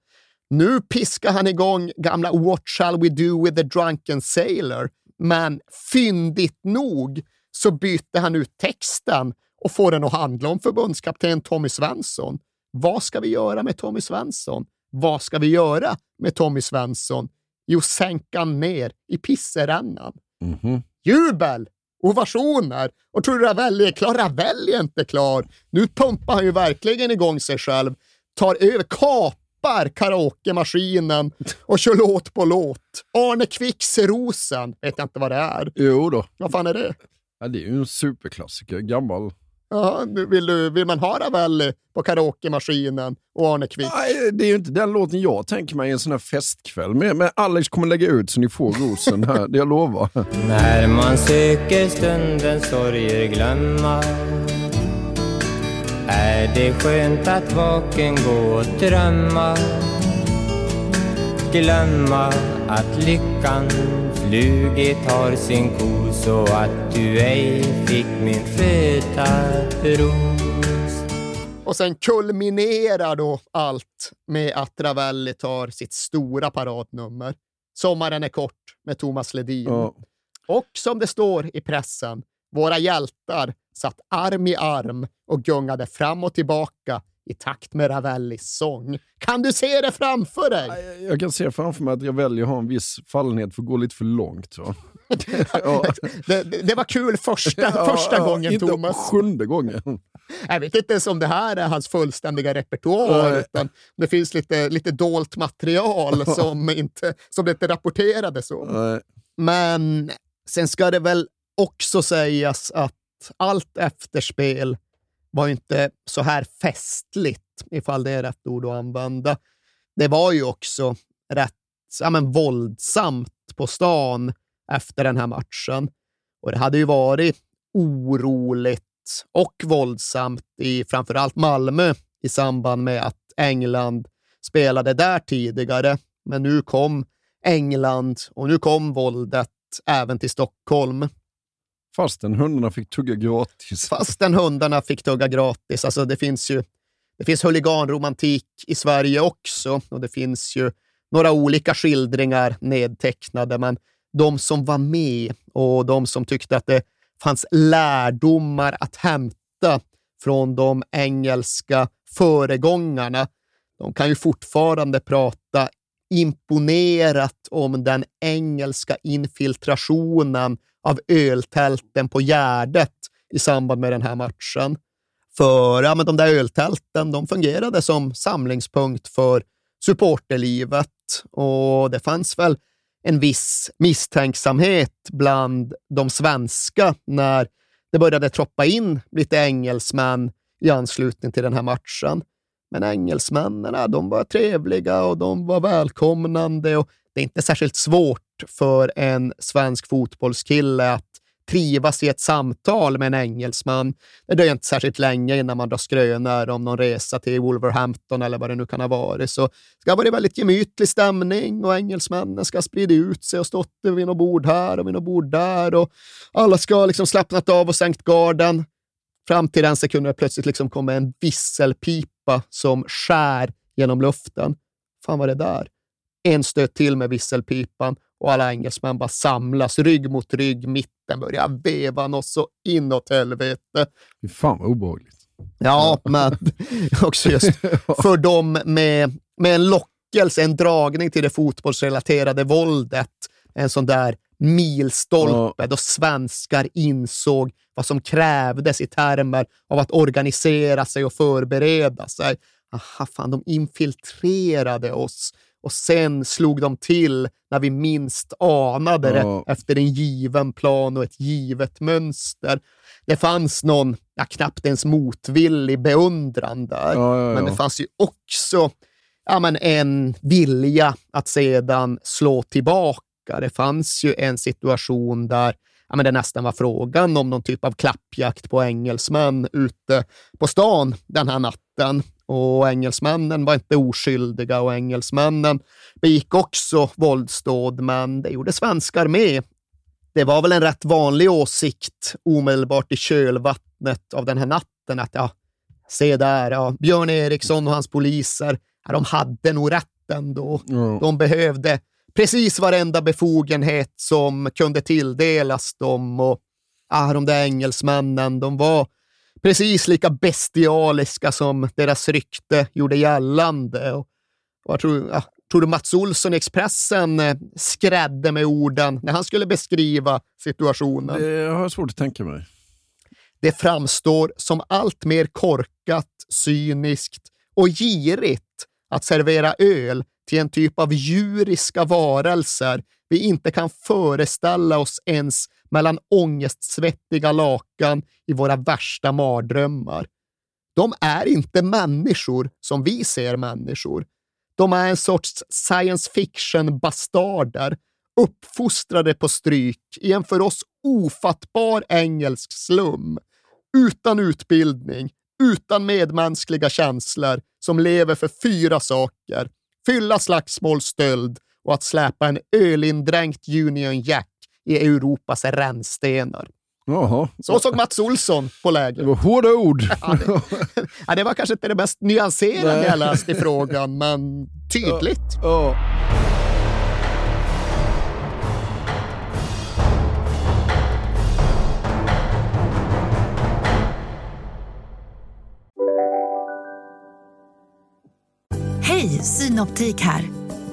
Nu piskar han igång gamla What shall we do with the drunken sailor? Men fyndigt nog så byter han ut texten och får den att handla om förbundskapten Tommy Svensson. Vad ska vi göra med Tommy Svensson? Vad ska vi göra med Tommy Svensson? Jo, sänka ner i pisserännan. Mhm. Jubel! Ovationer! Och tror du Ravelli är klar? Ravelli är inte klar. Nu pumpar han ju verkligen igång sig själv, tar över, kapar karaokemaskinen och kör låt på låt. Arne Kvicks Rosen, vet jag inte vad det är. Jo då. Vad fan är det? Ja, det är ju en superklassiker. Gammal. Ja, nu vill, du, vill man ha Ravelli på karaokemaskinen och Arne Kvick? Nej, det är ju inte den låten jag tänker mig i en sån här festkväll. Men, men Alex kommer lägga ut så ni får rosen här, det jag lovar. När man söker stundens sorger glömma är det skönt att vaken gå och drömma Glömma att lyckan flugit har sin ko så att du ej fick min föda ros Och sen kulminerar då allt med att Ravelli tar sitt stora paradnummer. Sommaren är kort med Thomas Ledin. Ja. Och som det står i pressen, våra hjältar satt arm i arm och gungade fram och tillbaka i takt med Ravellis sång. Kan du se det framför dig? Jag kan se framför mig att jag väljer att ha en viss fallenhet för att gå lite för långt. [laughs] Ja. Det, det, var kul första, [laughs] Ja, första ja, gången, inte Thomas. sjunde gången. Jag vet inte ens om det här är hans fullständiga repertoar, utan det finns lite, lite dolt material [laughs] som, inte, som det inte rapporterades om. Men sen ska det väl också sägas att allt efterspel var ju inte så här festligt, ifall det är rätt ord att använda. Det var ju också rätt ja, men våldsamt på stan efter den här matchen. Och det hade ju varit oroligt och våldsamt i framförallt Malmö i samband med att England spelade där tidigare. Men nu kom England och nu kom våldet även till Stockholm. Fastän hundarna fick tugga gratis. Fastän hundarna fick tugga gratis. Alltså det finns ju det finns huliganromantik i Sverige också och det finns ju några olika skildringar nedtecknade, men de som var med och de som tyckte att det fanns lärdomar att hämta från de engelska föregångarna, de kan ju fortfarande prata imponerat om den engelska infiltrationen av öltälten på Gärdet i samband med den här matchen. För ja, men de där öltälten de fungerade som samlingspunkt för supporterlivet och det fanns väl en viss misstänksamhet bland de svenska när det började troppa in lite engelsmän i anslutning till den här matchen. Men engelsmännen, de var trevliga och de var välkomnande och det är inte särskilt svårt för en svensk fotbollskille att trivas i ett samtal med en engelsman. Det dröjer inte särskilt länge innan man drar skrönor om någon resa till Wolverhampton eller vad det nu kan ha varit. Så det ska ha varit väldigt gemytlig stämning och engelsmännen ska sprida ut sig och stått vid något bord här och vid något bord där och alla ska liksom slappnat av och sänkt garden. Fram till den sekunden plötsligt liksom kommer en visselpipa som skär genom luften. fan var det där? En stöt till med visselpipan och alla engelsmän bara samlas rygg mot rygg. Mitten börjar veva något så inåt helvete. Fy fan vad obehagligt. Ja, men [laughs] också just [laughs] för dem med, med en lockelse, en dragning till det fotbollsrelaterade våldet. En sån där milstolpe ja. då svenskar insåg vad som krävdes i termer av att organisera sig och förbereda sig. Aha, fan, de infiltrerade oss och sen slog de till när vi minst anade det ja. efter en given plan och ett givet mönster. Det fanns någon, ja, knappt ens motvillig beundran där, ja, men det fanns ju också ja, men en vilja att sedan slå tillbaka. Det fanns ju en situation där ja, men det nästan var frågan om någon typ av klappjakt på engelsmän ute på stan den här natten. Och engelsmännen var inte oskyldiga och engelsmännen begick också våldsdåd, men det gjorde svenskar med. Det var väl en rätt vanlig åsikt omedelbart i kölvattnet av den här natten att ja, se där, ja, Björn Eriksson och hans poliser, ja, de hade nog rätt ändå. Mm. De behövde precis varenda befogenhet som kunde tilldelas dem och ja, de där engelsmännen, de var precis lika bestialiska som deras rykte gjorde gällande. Och, och jag tror, ja, tror du Mats Olsson i Expressen eh, skrädde med orden när han skulle beskriva situationen? Det har jag svårt att tänka mig. Det framstår som allt mer korkat, cyniskt och girigt att servera öl till en typ av djuriska varelser vi inte kan föreställa oss ens mellan ångestsvettiga lakan i våra värsta mardrömmar. De är inte människor som vi ser människor. De är en sorts science fiction-bastarder, uppfostrade på stryk i en för oss ofattbar engelsk slum. Utan utbildning, utan medmänskliga känslor, som lever för fyra saker. Fylla slagsmål, stöld och att släpa en ölindränkt Union Jack i Europas rännstenar. Jaha. Så såg Mats Olsson på läget. Det var hårda ord. [laughs] Ja, det, ja, det var kanske inte det mest nyanserade jag läst i frågan, men tydligt. Ja, ja. Hej, Synoptik här.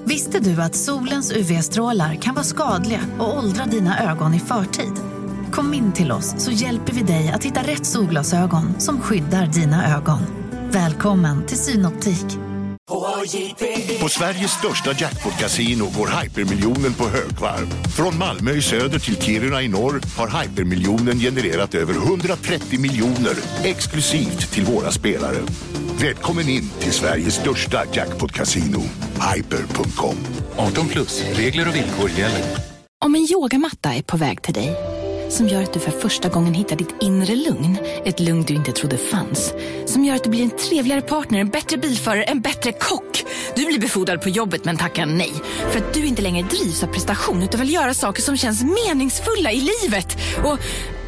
Visste du att solens UV-strålar kan vara skadliga och åldra dina ögon i förtid? Kom in till oss så hjälper vi dig att hitta rätt solglasögon som skyddar dina ögon. Välkommen till Synoptik. På Sveriges största jackpot-kasino går hypermiljonen på högvarv. Från Malmö i söder till Kiruna i norr har hypermiljonen genererat över 130 miljoner exklusivt till våra spelare. Välkommen in till Sveriges största jackpot-kasino, hyper.com. 18 plus, regler och villkor gäller. Om en yogamatta är på väg till dig, som gör att du för första gången hittar ditt inre lugn, ett lugn du inte trodde fanns, som gör att du blir en trevligare partner, en bättre bilförare, en bättre kock. Du blir befordrad på jobbet men tackar nej, för att du inte längre drivs av prestation utan vill göra saker som känns meningsfulla i livet. Och,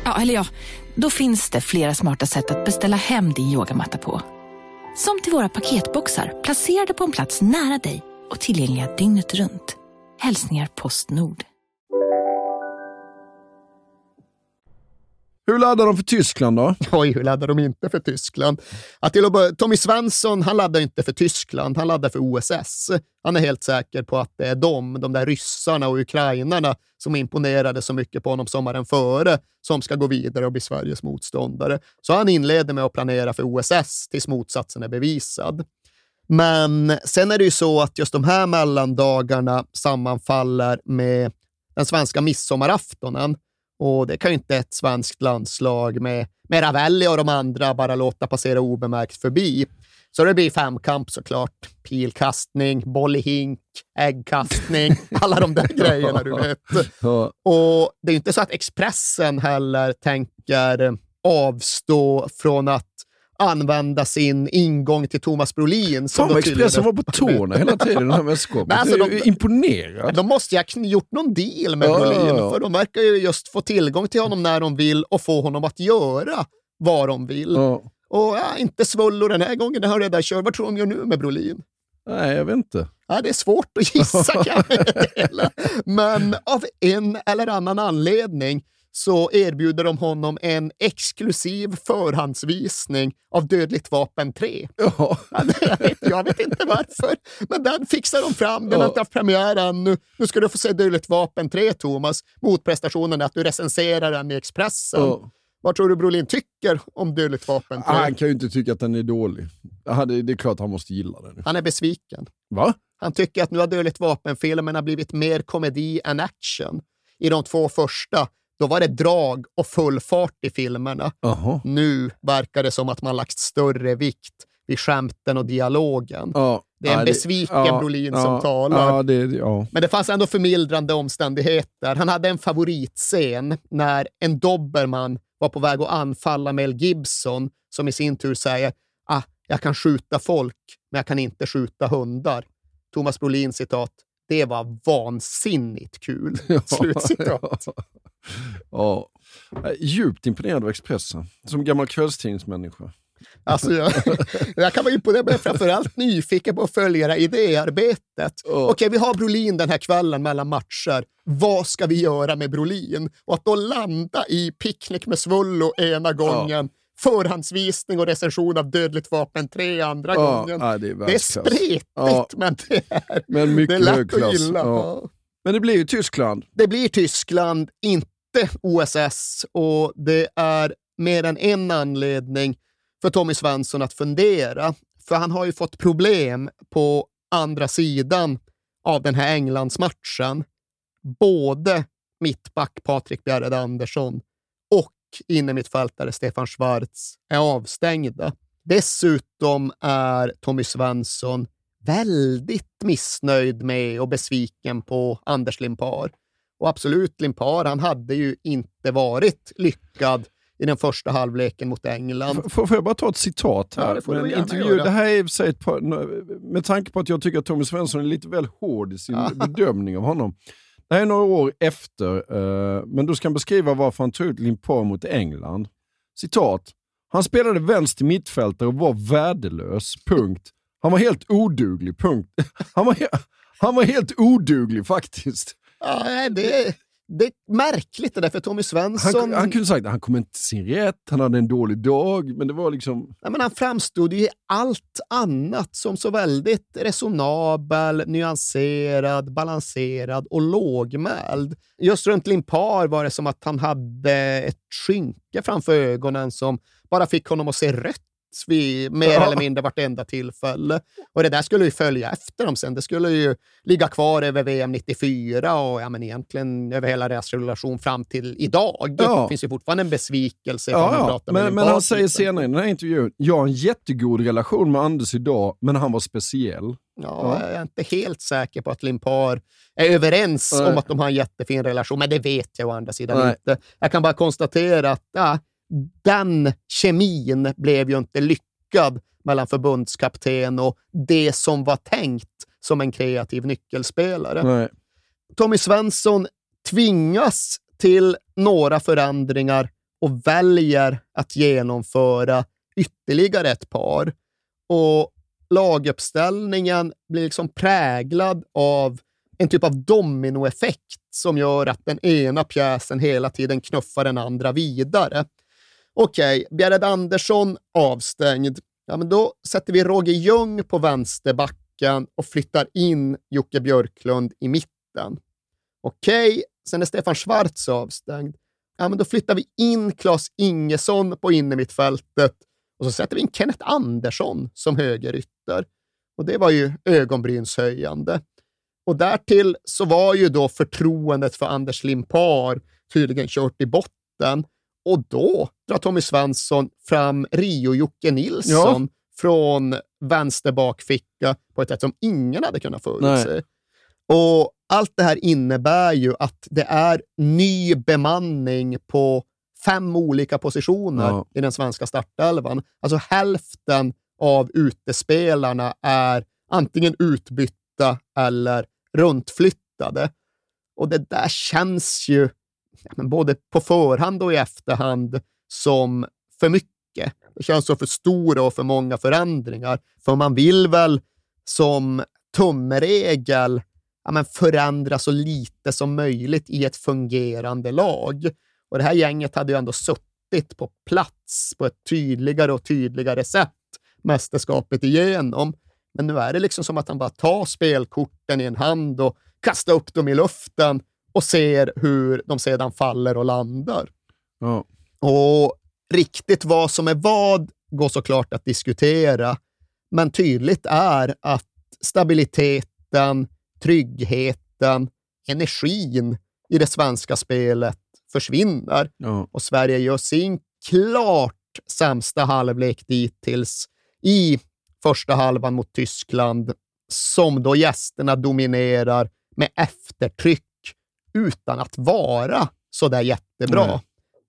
ja, eller ja, då finns det flera smarta sätt att beställa hem din yogamatta på. Som till våra paketboxar placerade på en plats nära dig och tillgängliga dygnet runt. Hälsningar Postnord. Hur laddar de för Tyskland då? [laughs] Oj, hur laddar de inte för Tyskland? Att till och med, Tommy Svensson, han laddar inte för Tyskland, han laddar för OSS. Han är helt säker på att det är de, de där ryssarna och ukrainarna som imponerade så mycket på honom sommaren före, som ska gå vidare och bli Sveriges motståndare. Så han inleder med att planera för OSS tills motsatsen är bevisad. Men sen är det ju så att just de här mellandagarna sammanfaller med den svenska midsommaraftonen. Och det kan ju inte ett svenskt landslag med, med Ravelli och de andra bara låta passera obemärkt förbi. Så det blir femkamp såklart. Pilkastning, boll i hink, äggkastning, [laughs] alla de där grejerna du vet. Och det är inte så att Expressen heller tänker avstå från att använda sin ingång till Thomas Brolin. Fan vad Expressen var på tårna hela tiden i det här mästerskapet. alltså, de- imponerad. De måste ju ha gjort någon deal med Ja, Brolin, ja, för de verkar ju just få tillgång till honom när de vill och få honom att göra vad de vill. Ja. Och ja, inte Svullo den här gången, det har redan kört. Vad tror de gör nu med Brolin? Nej, jag vet inte. Ja, det är svårt att gissa kan jag [laughs] meddela. Men av en eller annan anledning så erbjuder de honom en exklusiv förhandsvisning av Dödligt vapen 3. Ja. Jag, vet, jag vet inte varför, men den fixar de fram. Den Ja. har inte haft premiär ännu. Nu ska du få se Dödligt vapen 3, Thomas. Motprestationen är att du recenserar den i Expressen. Ja. Vad tror du Brolin tycker om Dödligt vapen 3? Han kan ju inte tycka att den är dålig. Det, det är klart han måste gilla den. Han är besviken. Va? Han tycker att nu har Dödligt vapen-filmerna blivit mer komedi än action. I de två första, då var det drag och full fart i filmerna. Jaha. Nu verkar det som att man lagt större vikt vid skämten och dialogen. Ja. Det är en Ja, besviken ja, Brolin ja, som talar. Det. Men det fanns ändå förmildrande omständigheter. Han hade en favoritscen när en dobermann var på väg att anfalla Mel Gibson, som i sin tur säger ah, “Jag kan skjuta folk, men jag kan inte skjuta hundar”. Thomas Brolin citat “Det var vansinnigt kul”. [laughs] Slutcitat. ja. Jag är Djupt imponerad av Expressen, som gammal kvällstidningsmänniska. Alltså, jag, [laughs] jag kan vara imponerad, men framförallt nyfiken på att följa idéarbetet. Okej, vi har Brolin den här kvällen mellan matcher. Vad ska vi göra med Brolin? Och att då landa i picknick med Svullo ena gången, förhandsvisning och recension av Dödligt vapen 3 andra Ja, gången. ja, det är det är spretigt, Ja. men det är, Men mycket det är lätt att gilla. Men det blir ju Tyskland. Det blir Tyskland, inte OSS. Och det är mer än en anledning för Tommy Svensson att fundera. För han har ju fått problem på andra sidan av den här Englandsmatchen. Både mittback Patrik Bjerred Andersson innermittfältare Stefan Schwarz är avstängda. Dessutom är Tommy Svensson väldigt missnöjd med och besviken på Anders Limpar. Och absolut, Limpar, han hade ju inte varit lyckad i den första halvleken mot England. F- Får, jag bara ta ett citat här? Ja, det får en intervju. göra. Det här är ett par, med tanke på att jag tycker att Tommy Svensson är lite väl hård i sin bedömning av honom. Det här är några år efter, eh, men då ska han beskriva varför han tog ut Limpar mot England. Citat. Han spelade vänster mittfältare och var värdelös. Punkt. Han var helt oduglig. Punkt. [laughs] Han var, he- han var helt oduglig faktiskt. Ja, det, det är märkligt det där, för Tommy Svensson... Han, han kunde sagt att han kom inte till sin rätt, han hade en dålig dag, men det var liksom... Nej, men han framstod ju i allt annat som så väldigt resonabel, nyanserad, balanserad och lågmäld. Just runt Limpar var det som att han hade ett skynke framför ögonen som bara fick honom att se rött vid mer Ja. eller mindre vartenda tillfälle. Och det där skulle ju följa efter dem sen. Det skulle ju ligga kvar över VM 94 och ja, men egentligen över hela deras relation fram till idag. Ja. Det finns ju fortfarande en besvikelse. Ja, Men, men han säger senare i den här intervjun, jag har en jättegod relation med Anders idag, men han var speciell. Ja, Jag är inte helt säker på att Limpar är överens Nej. om att de har en jättefin relation, men det vet jag å andra sidan Nej. inte. Jag kan bara konstatera att ja, den kemin blev ju inte lyckad mellan förbundskapten och det som var tänkt som en kreativ nyckelspelare. Nej. Tommy Svensson tvingas till några förändringar och väljer att genomföra ytterligare ett par. Och laguppställningen blir liksom präglad av en typ av dominoeffekt som gör att den ena pjäsen hela tiden knuffar den andra vidare. Okej, Bjärred Andersson avstängd. Ja, men då sätter vi Roger Ljung på vänsterbacken och flyttar in Jocke Björklund i mitten. Okej, sen är Stefan Schwarz avstängd. Ja, men då flyttar vi in Claes Ingesson på innermittfältet och så sätter vi in Kenneth Andersson som högerytter. Och det var ju ögonbrynshöjande. Och därtill så var ju då förtroendet för Anders Limpar tydligen kört i botten. Och då drar Tommy Svensson fram Rio-Jocke Nilsson från vänster bakficka på ett sätt som ingen hade kunnat förutse. Och allt det här innebär ju att det är ny bemanning på fem olika positioner Ja. i den svenska startelvan. Alltså hälften av utespelarna är antingen utbytta eller runtflyttade. Och det där känns ju ja, men både på förhand och i efterhand som för mycket. Det känns som för stora och för många förändringar. För man vill väl som tumregel ja, men förändra så lite som möjligt i ett fungerande lag. Och det här gänget hade ju ändå suttit på plats på ett tydligare och tydligare sätt mästerskapet igenom. Men nu är det liksom som att han bara tar spelkorten i en hand och kastar upp dem i luften och ser hur de sedan faller och landar. Ja. Och riktigt vad som är vad går såklart att diskutera, men tydligt är att stabiliteten, tryggheten, energin i det svenska spelet försvinner. Ja. Och Sverige gör sin klart sämsta halvlek dittills i första halvan mot Tyskland, som då gästerna dominerar med eftertryck utan att vara så där jättebra. Nej.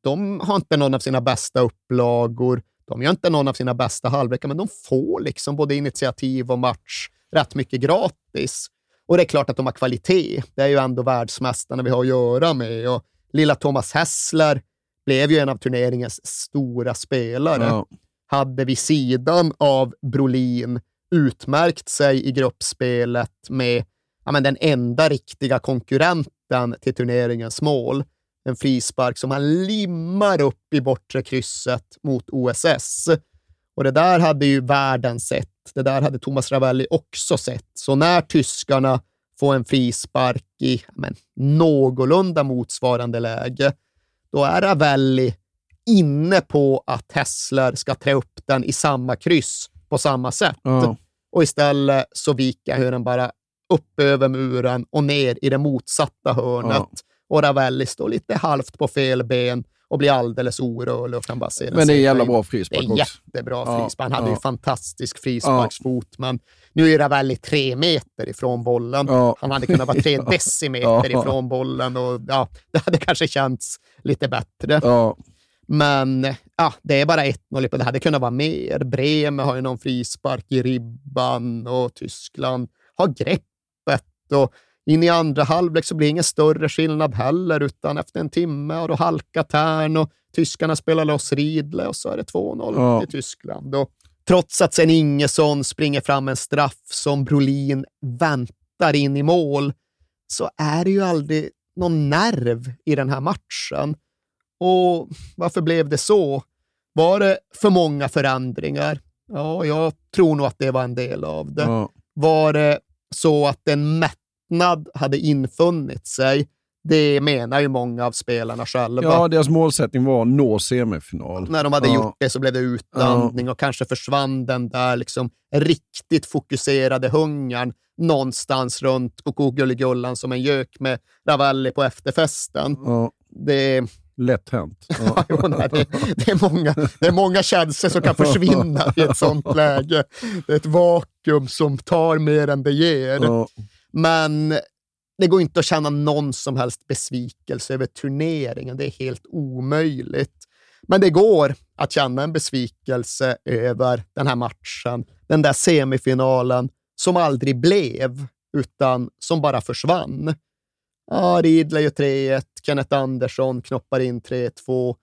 De har inte någon av sina bästa upplagor, de gör inte någon av sina bästa halvlekar, men de får liksom både initiativ och match rätt mycket gratis. Och det är klart att de har kvalitet. Det är ju ändå världsmästarna vi har att göra med. Och lilla Thomas Hessler blev ju en av turneringens stora spelare. Ja. Hade vid sidan av Brolin utmärkt sig i gruppspelet med ja, men den enda riktiga konkurrenten till turneringens mål. En frispark som han limmar upp i bortre krysset mot OSS. Och det där hade ju världen sett. Det där hade Thomas Ravelli också sett. Så när tyskarna får en frispark i men, någorlunda motsvarande läge, då är Ravelli inne på att Hessler ska trä upp den i samma kryss på samma sätt. Ja. Och istället så viker hur den bara upp över muren och ner i det motsatta hörnet. Ja. Och Ravelli står lite halvt på fel ben och blir alldeles orörlig och kan bara se den Men det är en jävla bra Det frispark är också. jättebra Ja, frispark. Han hade ja. ju fantastisk frisparksfot, men nu är Ravelli tre meter ifrån bollen. Ja. Han hade kunnat vara tre [laughs] Ja. decimeter Ja. ifrån bollen och ja, [laughs] det hade kanske känts lite bättre. Ja. Men ja, det är bara 1-0. Det hade kunnat vara mer. Bremen har ju någon frispark i ribban och Tyskland har greppet. Och in i andra halvlek så blir det ingen större skillnad heller, utan efter en timme har du halkat Tern och tyskarna spelar loss Riedle och så är det 2-0 Ja. till Tyskland. Och trots att sen Ingesson springer fram en straff som Brolin väntar in i mål, så är det ju aldrig någon nerv i den här matchen. Och varför blev det så? Var det för många förändringar? Ja, jag tror nog att det var en del av det. Ja. Var det så att en mättnad hade infunnit sig? Det menar ju många av spelarna själva. Ja, deras målsättning var att nå semifinal. När de hade ja. gjort det så blev det utlandning och kanske försvann den där liksom riktigt fokuserade hungern någonstans runt Koko-Gulligullan som en gök med Ravelli på efterfesten. Ja. Det, Lätt hänt. [laughs] Ja. jo, nej, det, det, är många, det är många känslor som kan försvinna i ett sånt [laughs] läge. Det är ett vakuum som tar mer än det ger. Ja. Men det går inte att känna någon som helst besvikelse över turneringen. Det är helt omöjligt. Men det går att känna en besvikelse över den här matchen. Den där semifinalen som aldrig blev, utan som bara försvann. Ja, Ridley gör 3-1, Kenneth Andersson knoppar in 3-2.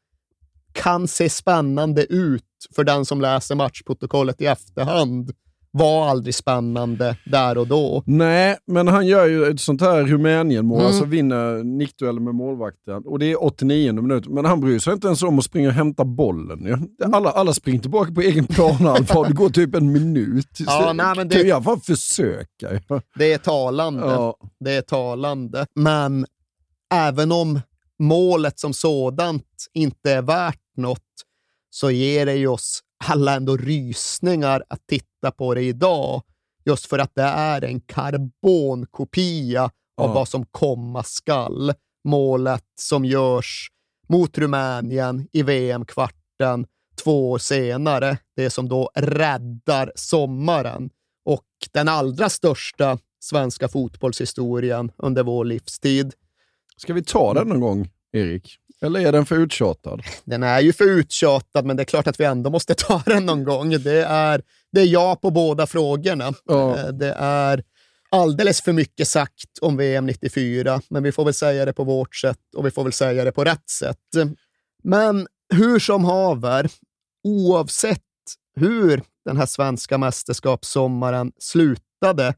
Kan se spännande ut för den som läser matchprotokollet i efterhand. Var aldrig spännande där och då. Nej, men han gör ju ett sånt här Rumänien-mål, Mm. alltså vinner nickduellen med målvakten. Och det är 89 minut, men han bryr sig inte ens om att springa och hämta bollen. ju. Alla, alla springer tillbaka på egen planhalva [laughs] det går typ en minut. Ja, nej, men kan det- jag bara försöka. Det är talande. Ja. Det är talande. Men även om målet som sådant inte är värt något så ger det ju oss alla ändå rysningar att titta på det idag. Just för att det är en karbonkopia av Ja. vad som komma skall. Målet som görs mot Rumänien i VM-kvarten två år senare. Det som då räddar sommaren och den allra största svenska fotbollshistorien under vår livstid. Ska vi ta den någon gång, Erik? Eller är den för uttjatad? Den är ju för uttjatad, men det är klart att vi ändå måste [laughs] ta den någon gång. Det är, det är ja på båda frågorna. Ja. Eh, Det är alldeles för mycket sagt om VM 94, men vi får väl säga det på vårt sätt och vi får väl säga det på rätt sätt. Men hur som haver, oavsett hur den här svenska mästerskapssommaren slutade,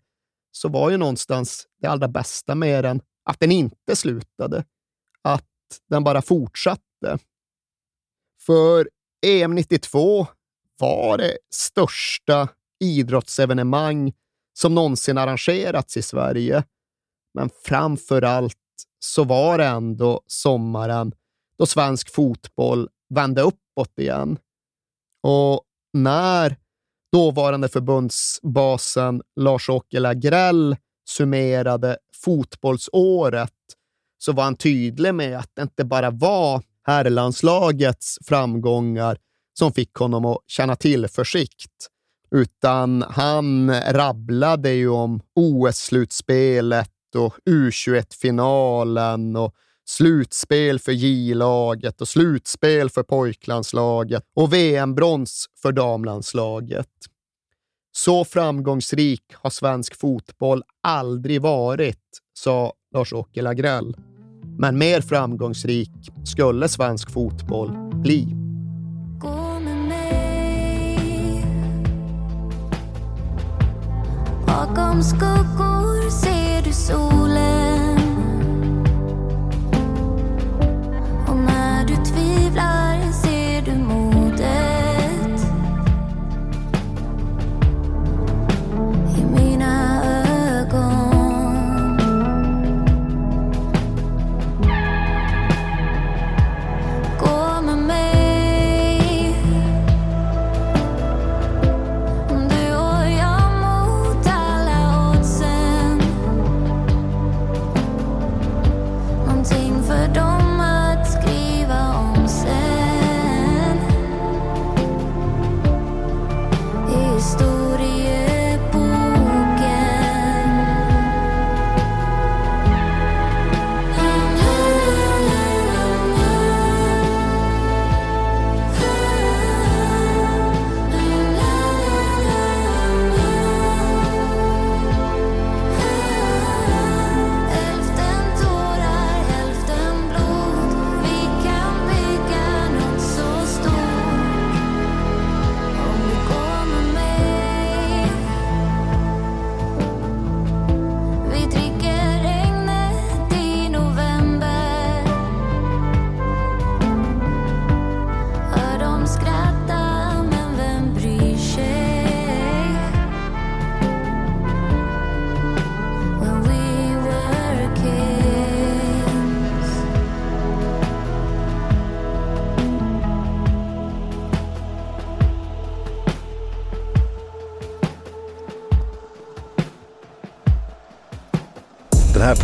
så var ju någonstans det allra bästa med den att den inte slutade. Att den bara fortsatte. För EM 92 var det största idrottsevenemang som någonsin arrangerats i Sverige. Men framför allt så var det ändå sommaren då svensk fotboll vände uppåt igen. Och när dåvarande förbundsbasen Lars-Åke Lagrell summerade fotbollsåret så var han tydlig med att det inte bara var herrlandslagets framgångar som fick honom att känna tillförsikt, utan han rabblade ju om OS-slutspelet och U21-finalen och slutspel för J-laget och slutspel för pojklandslaget och VM-brons för damlandslaget. Så framgångsrik har svensk fotboll aldrig varit, sa Lars-Åke Lagrell. Men mer framgångsrik skulle svensk fotboll bli. Gå med mig Bakom skuggor ser du solen